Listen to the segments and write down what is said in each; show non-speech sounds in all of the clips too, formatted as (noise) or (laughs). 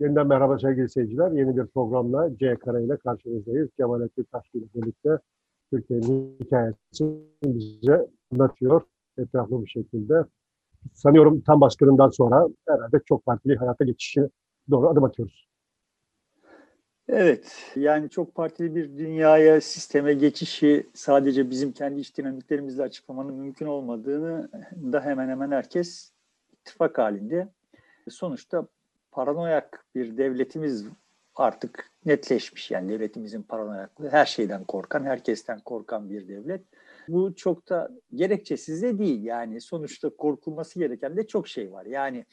Yeniden merhaba sevgili seyirciler. Yeni bir programla C Kara ile karşınızdayız. Cemalettin Taşkın ile birlikte Türkiye'nin hikayesini bize anlatıyor etraflı bir şekilde. Sanıyorum tam baskınından sonra herhalde çok partili hayata geçişi doğru adım atıyoruz. Evet, yani çok partili bir dünyaya, sisteme geçişi sadece bizim kendi iş dinamiklerimizle açıklamanın mümkün olmadığını da hemen hemen herkes ittifak halinde. Sonuçta paranoyak bir devletimiz artık netleşmiş. Yani devletimizin paranoyaklığı her şeyden korkan, herkesten korkan bir devlet. Bu çok da gerekçesiz de değil. Yani sonuçta korkulması gereken de çok şey var. Yani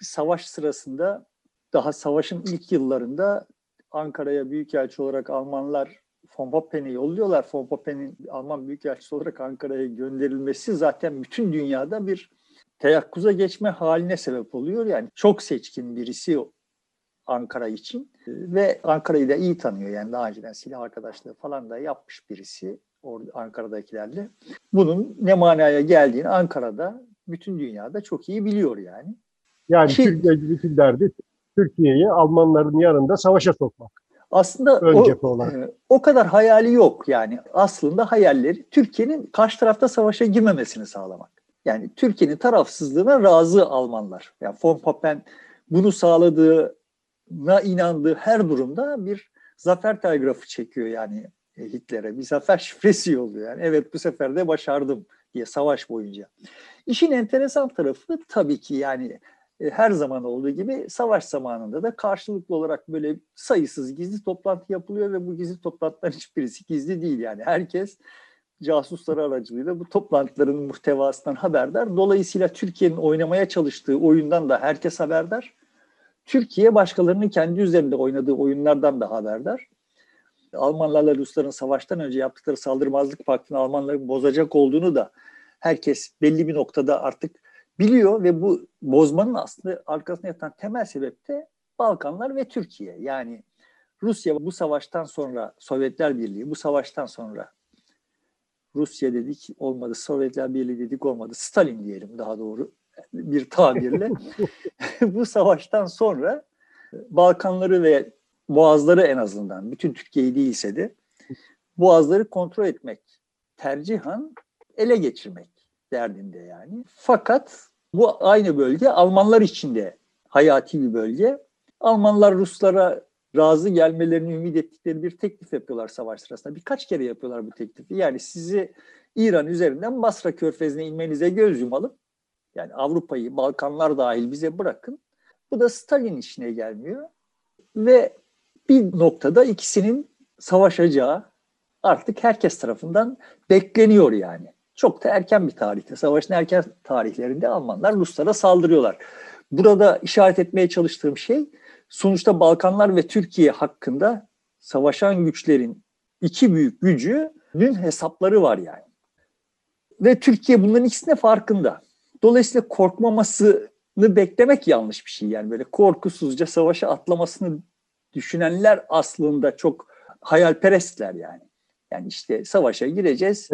savaş sırasında daha savaşın ilk yıllarında Ankara'ya büyükelçi olarak Almanlar von Pappen'i yolluyorlar. Von Pappen'in Alman büyükelçisi olarak Ankara'ya gönderilmesi zaten bütün dünyada bir teyakkuza geçme haline sebep oluyor. Yani çok seçkin birisi Ankara için ve Ankara'yı da iyi tanıyor. Yani daha önceden silah arkadaşlığı falan da yapmış birisi orada Ankara'dakilerle. Bunun ne manaya geldiğini Ankara'da bütün dünyada çok iyi biliyor yani. Yani Ki, Türkiye bütün derdi Türkiye'yi Almanların yanında savaşa sokmak. Aslında o, e, o kadar hayali yok yani. Aslında hayalleri Türkiye'nin karşı tarafta savaşa girmemesini sağlamak. Yani Türkiye'nin tarafsızlığına razı Almanlar. Yani von Papen bunu sağladığına inandığı her durumda bir zafer telgrafı çekiyor yani Hitler'e. Bir zafer şifresi yolluyor. Yani evet bu sefer de başardım diye savaş boyunca. İşin enteresan tarafı tabii ki yani e, her zaman olduğu gibi savaş zamanında da karşılıklı olarak böyle sayısız gizli toplantı yapılıyor ve bu gizli toplantıların hiçbirisi gizli değil yani. Herkes casusları aracılığıyla bu toplantıların muhtevasından haberdar. Dolayısıyla Türkiye'nin oynamaya çalıştığı oyundan da herkes haberdar. Türkiye başkalarının kendi üzerinde oynadığı oyunlardan da haberdar. Almanlarla Rusların savaştan önce yaptıkları saldırmazlık paktını Almanların bozacak olduğunu da herkes belli bir noktada artık biliyor ve bu bozmanın aslında arkasında yatan temel sebep de Balkanlar ve Türkiye. Yani Rusya bu savaştan sonra Sovyetler Birliği bu savaştan sonra Rusya dedik olmadı, Sovyetler Birliği dedik olmadı, Stalin diyelim daha doğru bir tabirle. (laughs) bu savaştan sonra Balkanları ve Boğazları en azından, bütün Türkiye'yi değilse de Boğazları kontrol etmek, tercihan ele geçirmek derdinde yani. Fakat bu aynı bölge Almanlar için de hayati bir bölge. Almanlar Ruslara razı gelmelerini ümit ettikleri bir teklif yapıyorlar savaş sırasında. Birkaç kere yapıyorlar bu teklifi. Yani sizi İran üzerinden Basra Körfezi'ne inmenize göz yumalım. Yani Avrupa'yı, Balkanlar dahil bize bırakın. Bu da Stalin işine gelmiyor. Ve bir noktada ikisinin savaşacağı artık herkes tarafından bekleniyor yani. Çok da erken bir tarihte, savaşın erken tarihlerinde Almanlar Ruslara saldırıyorlar. Burada işaret etmeye çalıştığım şey sonuçta Balkanlar ve Türkiye hakkında savaşan güçlerin iki büyük gücünün hesapları var yani. Ve Türkiye bunların ikisine farkında. Dolayısıyla korkmamasını beklemek yanlış bir şey. Yani böyle korkusuzca savaşa atlamasını düşünenler aslında çok hayalperestler yani. Yani işte savaşa gireceğiz.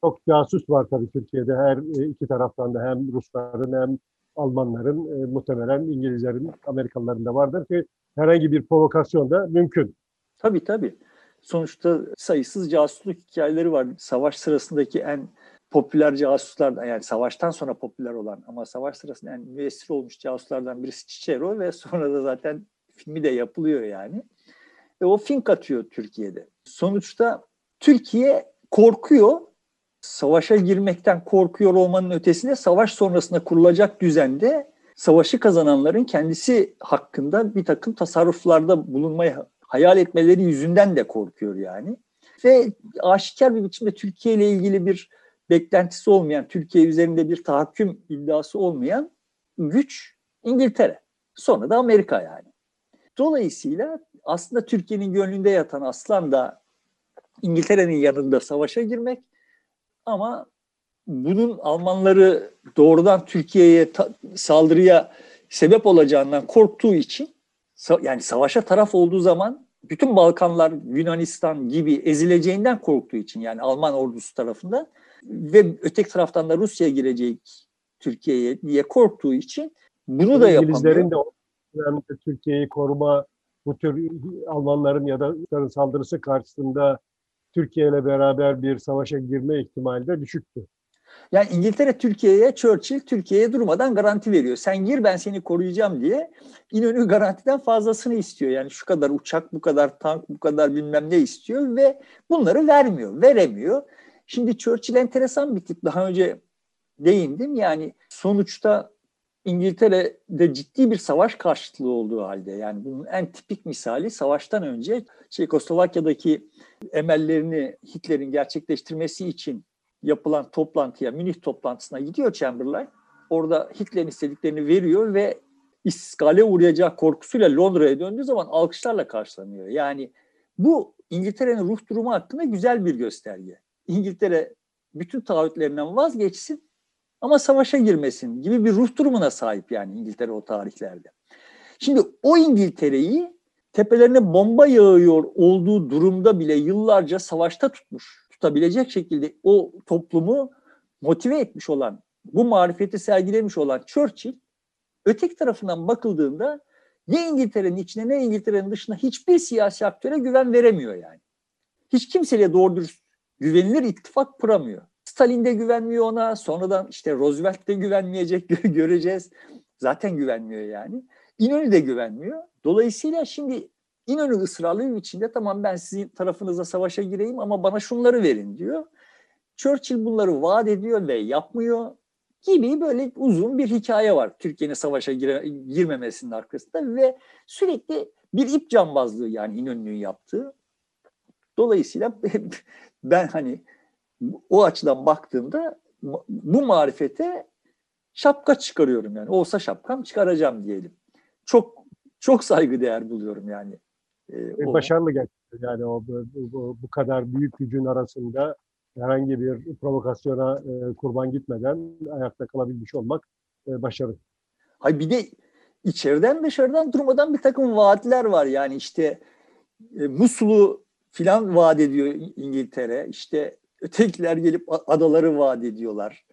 Çok casus var tabii Türkiye'de her iki taraftan da hem Rusların hem Almanların, e, muhtemelen İngilizlerin, Amerikalıların da vardır ki herhangi bir provokasyon da mümkün. Tabii tabii. Sonuçta sayısız casusluk hikayeleri var. Savaş sırasındaki en popüler casuslardan yani savaştan sonra popüler olan ama savaş sırasında en müessir olmuş casuslardan birisi Cicero ve sonra da zaten filmi de yapılıyor yani. Ve o fink atıyor Türkiye'de. Sonuçta Türkiye korkuyor savaşa girmekten korkuyor olmanın ötesinde savaş sonrasında kurulacak düzende savaşı kazananların kendisi hakkında bir takım tasarruflarda bulunmayı hayal etmeleri yüzünden de korkuyor yani. Ve aşikar bir biçimde Türkiye ile ilgili bir beklentisi olmayan, Türkiye üzerinde bir tahakküm iddiası olmayan güç İngiltere. Sonra da Amerika yani. Dolayısıyla aslında Türkiye'nin gönlünde yatan aslan da İngiltere'nin yanında savaşa girmek ama bunun Almanları doğrudan Türkiye'ye saldırıya sebep olacağından korktuğu için yani savaşa taraf olduğu zaman bütün Balkanlar Yunanistan gibi ezileceğinden korktuğu için yani Alman ordusu tarafından ve öteki taraftan da Rusya girecek Türkiye'ye diye korktuğu için bunu da yapamıyor. De dönemde Türkiye'yi koruma, bu tür Almanların ya da Rusların saldırısı karşısında Türkiye ile beraber bir savaşa girme ihtimali de düşüktü. Yani İngiltere Türkiye'ye, Churchill Türkiye'ye durmadan garanti veriyor. Sen gir ben seni koruyacağım diye İnönü garantiden fazlasını istiyor. Yani şu kadar uçak, bu kadar tank, bu kadar bilmem ne istiyor ve bunları vermiyor, veremiyor. Şimdi Churchill enteresan bir tip. Daha önce değindim. Yani sonuçta İngiltere'de ciddi bir savaş karşıtlığı olduğu halde yani bunun en tipik misali savaştan önce Çekoslovakya'daki emellerini Hitler'in gerçekleştirmesi için yapılan toplantıya, Münih toplantısına gidiyor Chamberlain. Orada Hitler'in istediklerini veriyor ve iskale uğrayacağı korkusuyla Londra'ya döndüğü zaman alkışlarla karşılanıyor. Yani bu İngiltere'nin ruh durumu hakkında güzel bir gösterge. İngiltere bütün taahhütlerinden vazgeçsin ama savaşa girmesin gibi bir ruh durumuna sahip yani İngiltere o tarihlerde. Şimdi o İngiltere'yi tepelerine bomba yağıyor olduğu durumda bile yıllarca savaşta tutmuş, tutabilecek şekilde o toplumu motive etmiş olan, bu marifeti sergilemiş olan Churchill, öteki tarafından bakıldığında ne İngiltere'nin içine ne İngiltere'nin dışına hiçbir siyasi aktöre güven veremiyor yani. Hiç kimseye doğru dürüst güvenilir ittifak kuramıyor. Stalin de güvenmiyor ona. Sonradan işte Roosevelt de güvenmeyecek (laughs) göreceğiz. Zaten güvenmiyor yani. İnönü de güvenmiyor. Dolayısıyla şimdi İnönü ısrarlı bir biçimde tamam ben sizin tarafınıza savaşa gireyim ama bana şunları verin diyor. Churchill bunları vaat ediyor ve yapmıyor gibi böyle uzun bir hikaye var Türkiye'nin savaşa gire, girmemesinin arkasında ve sürekli bir ip cambazlığı yani İnönü'nün yaptığı. Dolayısıyla (laughs) ben hani o açıdan baktığımda bu marifete şapka çıkarıyorum yani. Olsa şapkam çıkaracağım diyelim. Çok çok saygı değer buluyorum yani. Ee, Başarılı gerçekten yani o bu, bu, bu kadar büyük gücün arasında herhangi bir provokasyona e, kurban gitmeden ayakta kalabilmiş olmak e, başarı. Hay bir de içeriden dışarıdan durmadan bir takım vaatler var yani işte e, Musul'u filan vaat ediyor İngiltere. İşte ötekiler gelip adaları vaat ediyorlar.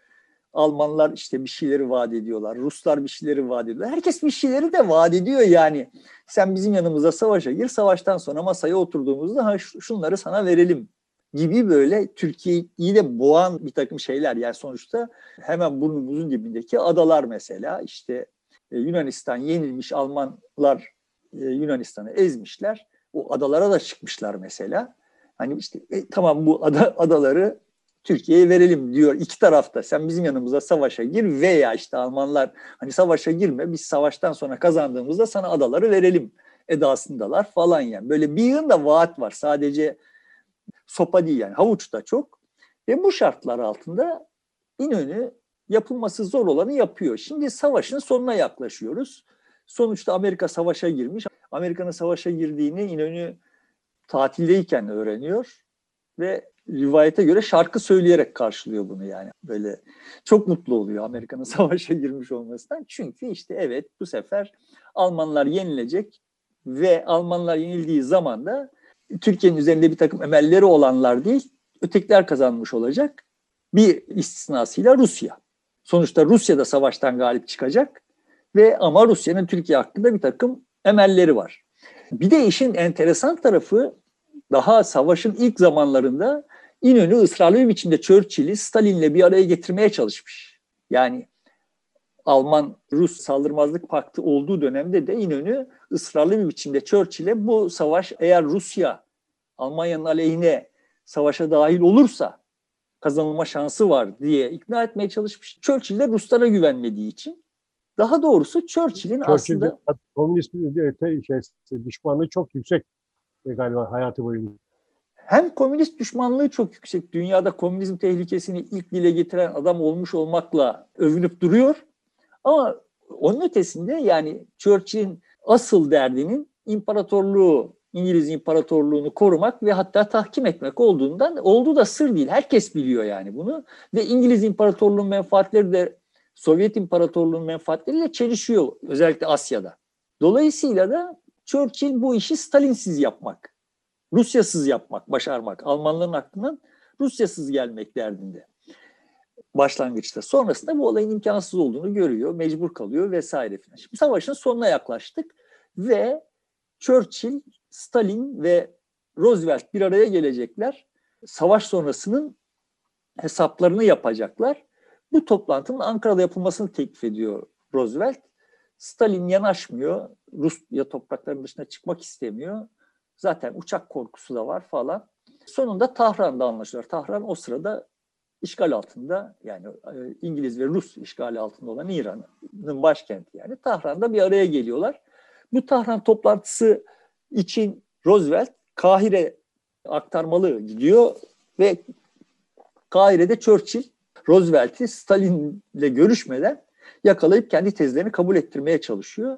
Almanlar işte bir şeyleri vaat ediyorlar. Ruslar bir şeyleri vaat ediyorlar. Herkes bir şeyleri de vaat ediyor yani. Sen bizim yanımıza savaşa gir. Savaştan sonra masaya oturduğumuzda ha şunları sana verelim gibi böyle Türkiye'yi de boğan bir takım şeyler. Yani sonuçta hemen burnumuzun dibindeki adalar mesela işte e, Yunanistan yenilmiş Almanlar e, Yunanistan'ı ezmişler. O adalara da çıkmışlar mesela. Hani işte e, tamam bu ada, adaları Türkiye'ye verelim diyor iki tarafta. Sen bizim yanımıza savaşa gir veya işte Almanlar hani savaşa girme biz savaştan sonra kazandığımızda sana adaları verelim edasındalar falan yani. Böyle bir yığın vaat var. Sadece sopa değil yani havuç da çok. Ve bu şartlar altında İnönü yapılması zor olanı yapıyor. Şimdi savaşın sonuna yaklaşıyoruz. Sonuçta Amerika savaşa girmiş. Amerika'nın savaşa girdiğini İnönü tatildeyken öğreniyor ve rivayete göre şarkı söyleyerek karşılıyor bunu yani. Böyle çok mutlu oluyor Amerika'nın (laughs) savaşa girmiş olmasından. Çünkü işte evet bu sefer Almanlar yenilecek ve Almanlar yenildiği zaman da Türkiye'nin üzerinde bir takım emelleri olanlar değil, ötekiler kazanmış olacak. Bir istisnasıyla Rusya. Sonuçta Rusya da savaştan galip çıkacak ve ama Rusya'nın Türkiye hakkında bir takım emelleri var. Bir de işin enteresan tarafı daha savaşın ilk zamanlarında İnönü ısrarlı bir biçimde Churchill'i Stalin'le bir araya getirmeye çalışmış. Yani Alman-Rus saldırmazlık paktı olduğu dönemde de İnönü ısrarlı bir biçimde Churchill'e bu savaş eğer Rusya Almanya'nın aleyhine savaşa dahil olursa kazanılma şansı var diye ikna etmeye çalışmış. Churchill de Ruslara güvenmediği için daha doğrusu Churchill'in aslında komünist şey, düşmanlığı çok yüksek galiba hayatı boyunca. Hem komünist düşmanlığı çok yüksek. Dünyada komünizm tehlikesini ilk dile getiren adam olmuş olmakla övünüp duruyor. Ama onun ötesinde yani Churchill'in asıl derdinin imparatorluğu, İngiliz imparatorluğunu korumak ve hatta tahkim etmek olduğundan olduğu da sır değil. Herkes biliyor yani bunu. Ve İngiliz imparatorluğunun menfaatleri de Sovyet imparatorluğunun menfaatleriyle çelişiyor özellikle Asya'da. Dolayısıyla da Churchill bu işi Stalinsiz yapmak, Rusyasız yapmak, başarmak, Almanların aklından Rusyasız gelmek derdinde. başlangıçta. Sonrasında bu olayın imkansız olduğunu görüyor, mecbur kalıyor vesaire filan. Şimdi savaşın sonuna yaklaştık ve Churchill, Stalin ve Roosevelt bir araya gelecekler. Savaş sonrasının hesaplarını yapacaklar. Bu toplantının Ankara'da yapılmasını teklif ediyor Roosevelt. Stalin yanaşmıyor. Rusya topraklarının dışına çıkmak istemiyor. Zaten uçak korkusu da var falan. Sonunda Tahran'da anlaşıyorlar. Tahran o sırada işgal altında yani e, İngiliz ve Rus işgali altında olan İran'ın başkenti yani Tahran'da bir araya geliyorlar. Bu Tahran toplantısı için Roosevelt Kahire aktarmalı gidiyor ve Kahire'de Churchill Roosevelt'i Stalin'le görüşmeden yakalayıp kendi tezlerini kabul ettirmeye çalışıyor.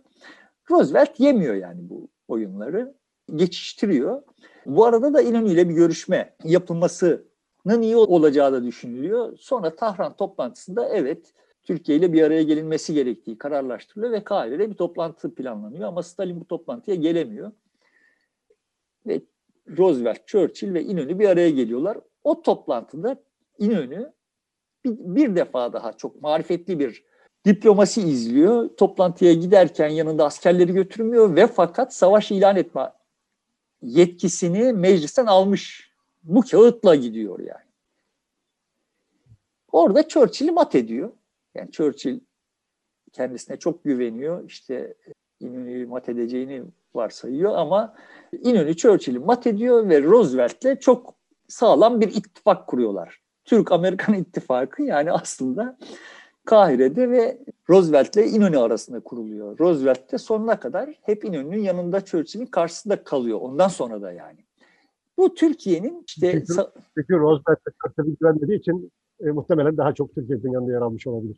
Roosevelt yemiyor yani bu oyunları. Geçiştiriyor. Bu arada da İnönü ile bir görüşme yapılmasının iyi olacağı da düşünülüyor. Sonra Tahran toplantısında evet Türkiye ile bir araya gelinmesi gerektiği kararlaştırılıyor ve Kahire'de bir toplantı planlanıyor ama Stalin bu toplantıya gelemiyor. Ve Roosevelt, Churchill ve İnönü bir araya geliyorlar. O toplantıda İnönü bir, bir defa daha çok marifetli bir diplomasi izliyor. Toplantıya giderken yanında askerleri götürmüyor ve fakat savaş ilan etme yetkisini meclisten almış. Bu kağıtla gidiyor yani. Orada Churchill'i mat ediyor. Yani Churchill kendisine çok güveniyor. İşte İnönü'yü mat edeceğini varsayıyor ama İnönü Churchill'i mat ediyor ve Roosevelt'le çok sağlam bir ittifak kuruyorlar. Türk-Amerikan (laughs) ittifakı yani aslında Kahire'de ve Roosevelt ile İnönü arasında kuruluyor. Roosevelt de sonuna kadar hep İnönü'nün yanında Churchill'in karşısında kalıyor. Ondan sonra da yani. Bu Türkiye'nin işte... Çünkü, çünkü Roosevelt'e Churchill'e güvenmediği için e, muhtemelen daha çok Türkiye'nin yanında yer almış olabilir.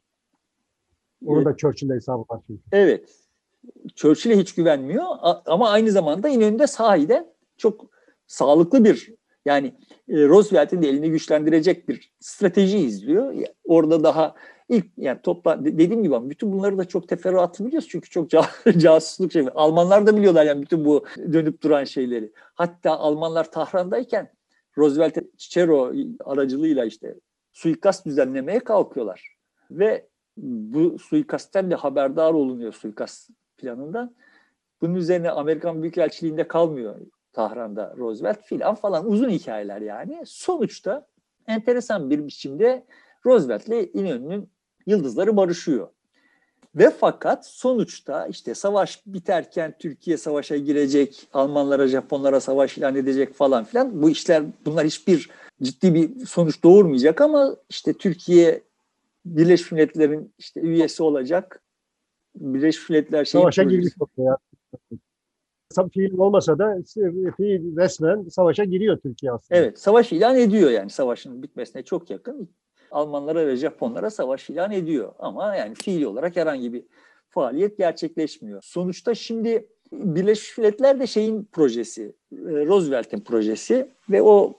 Onu evet. da Churchill'le hesabı var çünkü. Evet. Churchill'e hiç güvenmiyor ama aynı zamanda İnönü'de sahiden çok sağlıklı bir yani e, Roosevelt'in de elini güçlendirecek bir strateji izliyor. Orada daha ilk yani topla dediğim gibi bütün bunları da çok teferruatlı biliyoruz çünkü çok (laughs) casusluk şey. Almanlar da biliyorlar yani bütün bu dönüp duran şeyleri. Hatta Almanlar Tahran'dayken Roosevelt Cicero aracılığıyla işte suikast düzenlemeye kalkıyorlar. Ve bu suikastten de haberdar olunuyor suikast planından. Bunun üzerine Amerikan Büyükelçiliğinde kalmıyor Tahran'da Roosevelt filan falan uzun hikayeler yani. Sonuçta enteresan bir biçimde Roosevelt ile İnönü'nün yıldızları barışıyor. Ve fakat sonuçta işte savaş biterken Türkiye savaşa girecek, Almanlara, Japonlara savaş ilan edecek falan filan. Bu işler bunlar hiçbir ciddi bir sonuç doğurmayacak ama işte Türkiye Birleşmiş Milletler'in işte üyesi olacak. Birleşmiş Milletler şey savaşa girmiş. Fiil olmasa da fiil resmen savaşa giriyor Türkiye aslında. Evet, savaş ilan ediyor yani savaşın bitmesine çok yakın. Almanlara ve Japonlara savaş ilan ediyor. Ama yani fiili olarak herhangi bir faaliyet gerçekleşmiyor. Sonuçta şimdi Birleşmiş Milletler de şeyin projesi, e, Roosevelt'in projesi ve o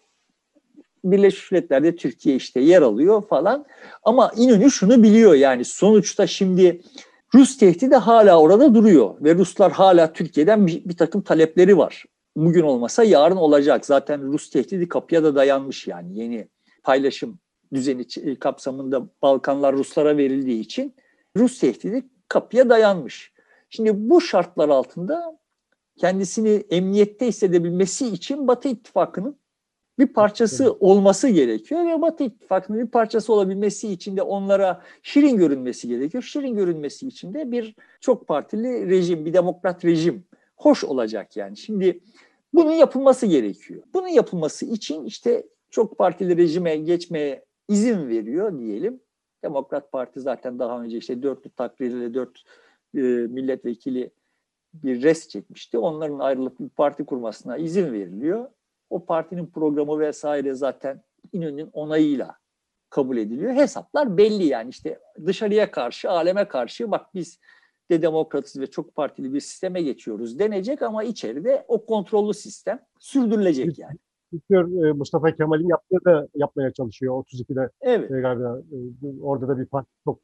Birleşmiş Milletler'de Türkiye işte yer alıyor falan. Ama İnönü şunu biliyor yani sonuçta şimdi Rus tehdidi hala orada duruyor ve Ruslar hala Türkiye'den bir, bir takım talepleri var. Bugün olmasa yarın olacak. Zaten Rus tehdidi kapıya da dayanmış yani yeni paylaşım düzeni e, kapsamında Balkanlar Ruslara verildiği için Rus tehdidi kapıya dayanmış. Şimdi bu şartlar altında kendisini emniyette hissedebilmesi için Batı İttifakı'nın bir parçası olması gerekiyor ve Batı İttifakı'nın bir parçası olabilmesi için de onlara şirin görünmesi gerekiyor. Şirin görünmesi için de bir çok partili rejim, bir demokrat rejim hoş olacak yani. Şimdi bunun yapılması gerekiyor. Bunun yapılması için işte çok partili rejime geçmeye izin veriyor diyelim. Demokrat Parti zaten daha önce işte dörtlü takrirle dört e, milletvekili bir res çekmişti. Onların ayrılıp bir parti kurmasına izin veriliyor. O partinin programı vesaire zaten İnönü'nün onayıyla kabul ediliyor. Hesaplar belli yani işte dışarıya karşı, aleme karşı bak biz de demokratız ve çok partili bir sisteme geçiyoruz denecek ama içeride o kontrollü sistem sürdürülecek yani. Türkler Mustafa Kemal'in yaptığı da yapmaya çalışıyor 32'de. Evet. E, galiba e, orada da bir parti çok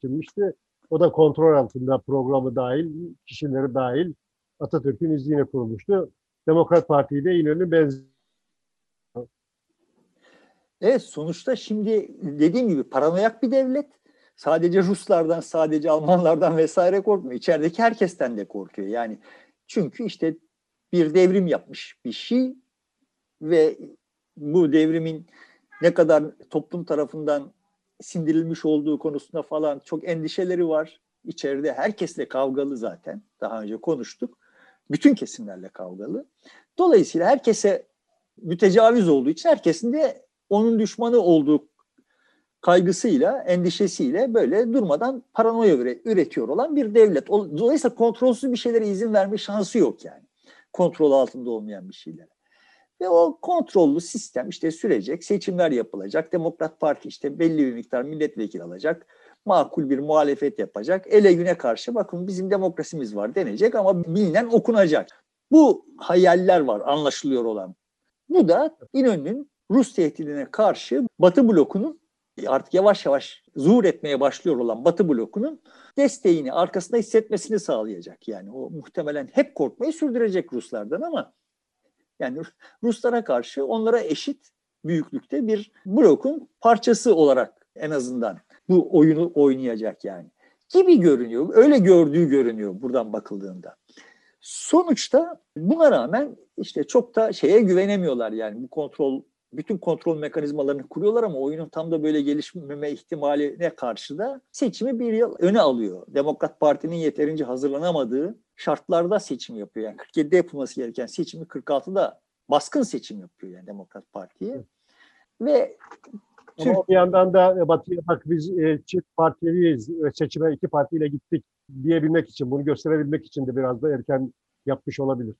çıkmıştı. O da kontrol altında programı dahil, kişileri dahil Atatürk'ün izniyle kurulmuştu. Demokrat Parti ile İnönü benzer. Evet sonuçta şimdi dediğim gibi paranoyak bir devlet. Sadece Ruslardan, sadece Almanlardan vesaire korkmuyor. İçerideki herkesten de korkuyor. Yani çünkü işte bir devrim yapmış bir şey ve bu devrimin ne kadar toplum tarafından sindirilmiş olduğu konusunda falan çok endişeleri var. İçeride herkesle kavgalı zaten. Daha önce konuştuk. Bütün kesimlerle kavgalı. Dolayısıyla herkese mütecaviz olduğu için herkesin de onun düşmanı olduğu kaygısıyla, endişesiyle böyle durmadan paranoya üretiyor olan bir devlet. Dolayısıyla kontrolsüz bir şeylere izin verme şansı yok yani. Kontrol altında olmayan bir şeylere. Ve o kontrollü sistem işte sürecek, seçimler yapılacak, Demokrat Parti işte belli bir miktar milletvekili alacak, makul bir muhalefet yapacak, ele güne karşı bakın bizim demokrasimiz var denecek ama bilinen okunacak. Bu hayaller var anlaşılıyor olan. Bu da İnönü'nün Rus tehdidine karşı Batı blokunun artık yavaş yavaş zuhur etmeye başlıyor olan Batı blokunun desteğini arkasında hissetmesini sağlayacak. Yani o muhtemelen hep korkmayı sürdürecek Ruslardan ama yani Ruslara karşı onlara eşit büyüklükte bir blokun parçası olarak en azından bu oyunu oynayacak yani. Gibi görünüyor. Öyle gördüğü görünüyor buradan bakıldığında. Sonuçta buna rağmen işte çok da şeye güvenemiyorlar yani bu kontrol bütün kontrol mekanizmalarını kuruyorlar ama oyunun tam da böyle gelişmeme ihtimaline karşı da seçimi bir yıl öne alıyor. Demokrat Parti'nin yeterince hazırlanamadığı şartlarda seçim yapıyor. Yani 47'de yapılması gereken seçimi 46'da baskın seçim yapıyor yani Demokrat Parti'ye. Ve ama Türk... bir yandan da Batı'ya bak biz e, çift partiliyiz, seçime iki partiyle gittik diyebilmek için, bunu gösterebilmek için de biraz da erken yapmış olabilir.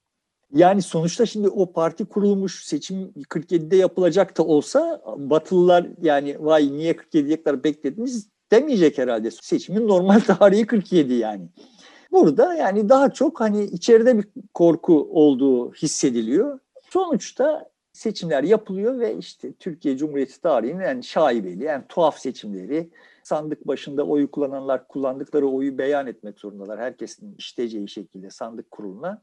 Yani sonuçta şimdi o parti kurulmuş seçim 47'de yapılacak da olsa Batılılar yani vay niye 47'ye kadar beklediniz demeyecek herhalde. Seçimin normal (laughs) tarihi 47 yani. Burada yani daha çok hani içeride bir korku olduğu hissediliyor. Sonuçta seçimler yapılıyor ve işte Türkiye Cumhuriyeti tarihinin en şaibeli, en tuhaf seçimleri sandık başında oyu kullananlar kullandıkları oyu beyan etmek zorundalar. Herkesin işleyeceği şekilde sandık kuruluna.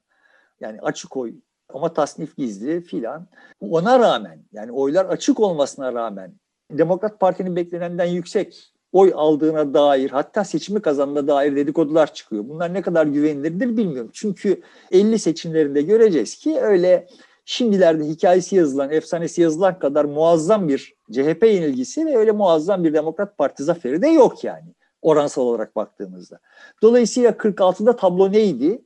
Yani açık oy ama tasnif gizli filan. Ona rağmen yani oylar açık olmasına rağmen Demokrat Parti'nin beklenenden yüksek oy aldığına dair hatta seçimi kazandığına dair dedikodular çıkıyor. Bunlar ne kadar güvenilirdir bilmiyorum. Çünkü 50 seçimlerinde göreceğiz ki öyle şimdilerde hikayesi yazılan, efsanesi yazılan kadar muazzam bir CHP yenilgisi ve öyle muazzam bir Demokrat Parti zaferi de yok yani oransal olarak baktığımızda. Dolayısıyla 46'da tablo neydi?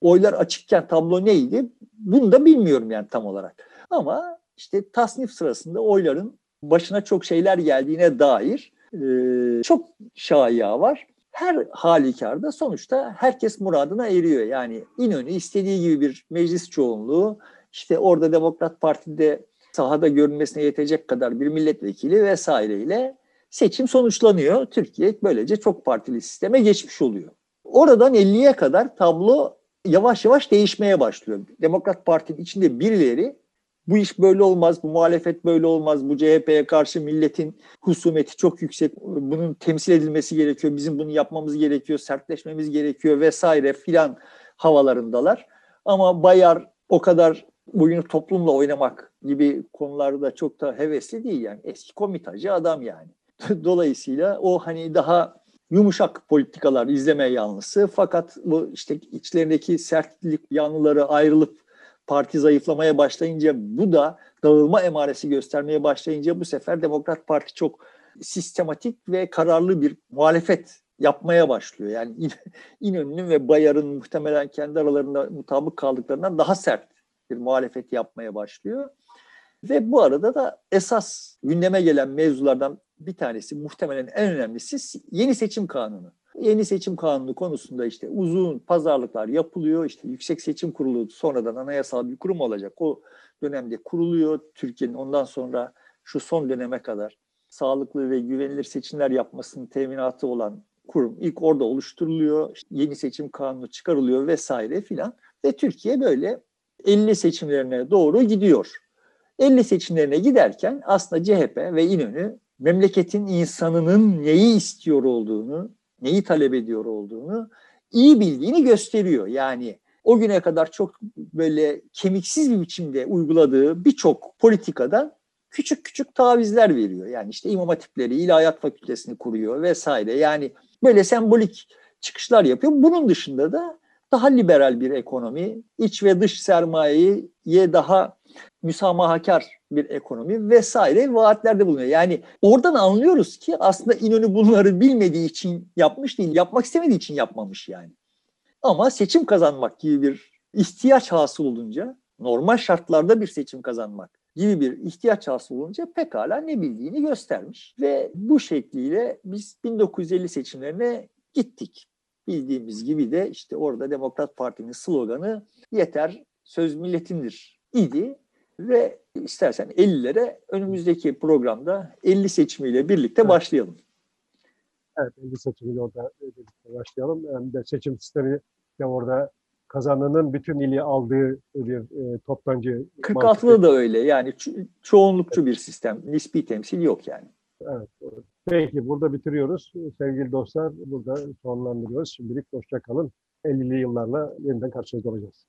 oylar açıkken tablo neydi? Bunu da bilmiyorum yani tam olarak. Ama işte tasnif sırasında oyların başına çok şeyler geldiğine dair e, çok şaya var. Her halükarda sonuçta herkes muradına eriyor. Yani İnönü istediği gibi bir meclis çoğunluğu, işte orada Demokrat Parti'de sahada görünmesine yetecek kadar bir milletvekili vesaireyle seçim sonuçlanıyor. Türkiye böylece çok partili sisteme geçmiş oluyor. Oradan 50'ye kadar tablo yavaş yavaş değişmeye başlıyor. Demokrat Parti'nin içinde birileri bu iş böyle olmaz, bu muhalefet böyle olmaz, bu CHP'ye karşı milletin husumeti çok yüksek, bunun temsil edilmesi gerekiyor, bizim bunu yapmamız gerekiyor, sertleşmemiz gerekiyor vesaire filan havalarındalar. Ama Bayar o kadar oyunu toplumla oynamak gibi konularda çok da hevesli değil yani. Eski komitacı adam yani. (laughs) Dolayısıyla o hani daha yumuşak politikalar izleme yanlısı fakat bu işte içlerindeki sertlik yanlıları ayrılıp parti zayıflamaya başlayınca bu da dağılma emaresi göstermeye başlayınca bu sefer Demokrat Parti çok sistematik ve kararlı bir muhalefet yapmaya başlıyor. Yani İnönü'nün ve Bayar'ın muhtemelen kendi aralarında mutabık kaldıklarından daha sert bir muhalefet yapmaya başlıyor. Ve bu arada da esas gündeme gelen mevzulardan bir tanesi muhtemelen en önemlisi yeni seçim kanunu. Yeni seçim kanunu konusunda işte uzun pazarlıklar yapılıyor. İşte Yüksek Seçim Kurulu sonradan anayasal bir kurum olacak. O dönemde kuruluyor. Türkiye'nin ondan sonra şu son döneme kadar sağlıklı ve güvenilir seçimler yapmasının teminatı olan kurum ilk orada oluşturuluyor. İşte yeni seçim kanunu çıkarılıyor vesaire filan. Ve Türkiye böyle 50 seçimlerine doğru gidiyor. 50 seçimlerine giderken aslında CHP ve İnönü memleketin insanının neyi istiyor olduğunu, neyi talep ediyor olduğunu iyi bildiğini gösteriyor. Yani o güne kadar çok böyle kemiksiz bir biçimde uyguladığı birçok politikadan küçük küçük tavizler veriyor. Yani işte imam hatipleri, ilahiyat fakültesini kuruyor vesaire. Yani böyle sembolik çıkışlar yapıyor. Bunun dışında da daha liberal bir ekonomi, iç ve dış sermayeye daha müsamahakar bir ekonomi vesaire vaatlerde bulunuyor. Yani oradan anlıyoruz ki aslında İnönü bunları bilmediği için yapmış değil, yapmak istemediği için yapmamış yani. Ama seçim kazanmak gibi bir ihtiyaç hasıl olunca, normal şartlarda bir seçim kazanmak gibi bir ihtiyaç hasıl olunca pekala ne bildiğini göstermiş. Ve bu şekliyle biz 1950 seçimlerine gittik. Bildiğimiz gibi de işte orada Demokrat Parti'nin sloganı yeter söz milletindir idi ve istersen 50'lere önümüzdeki programda 50 seçimiyle birlikte evet. başlayalım. Evet 50 seçimiyle orada birlikte başlayalım. Hem de seçim sistemi de orada kazananın bütün ili aldığı bir e, toptancı. 46'da da öyle yani ço- çoğunlukçu evet. bir sistem. Nispi temsil yok yani. Evet. Peki burada bitiriyoruz. Sevgili dostlar burada sonlandırıyoruz. Şimdilik hoşça kalın. 50'li yıllarla yeniden karşınızda olacağız.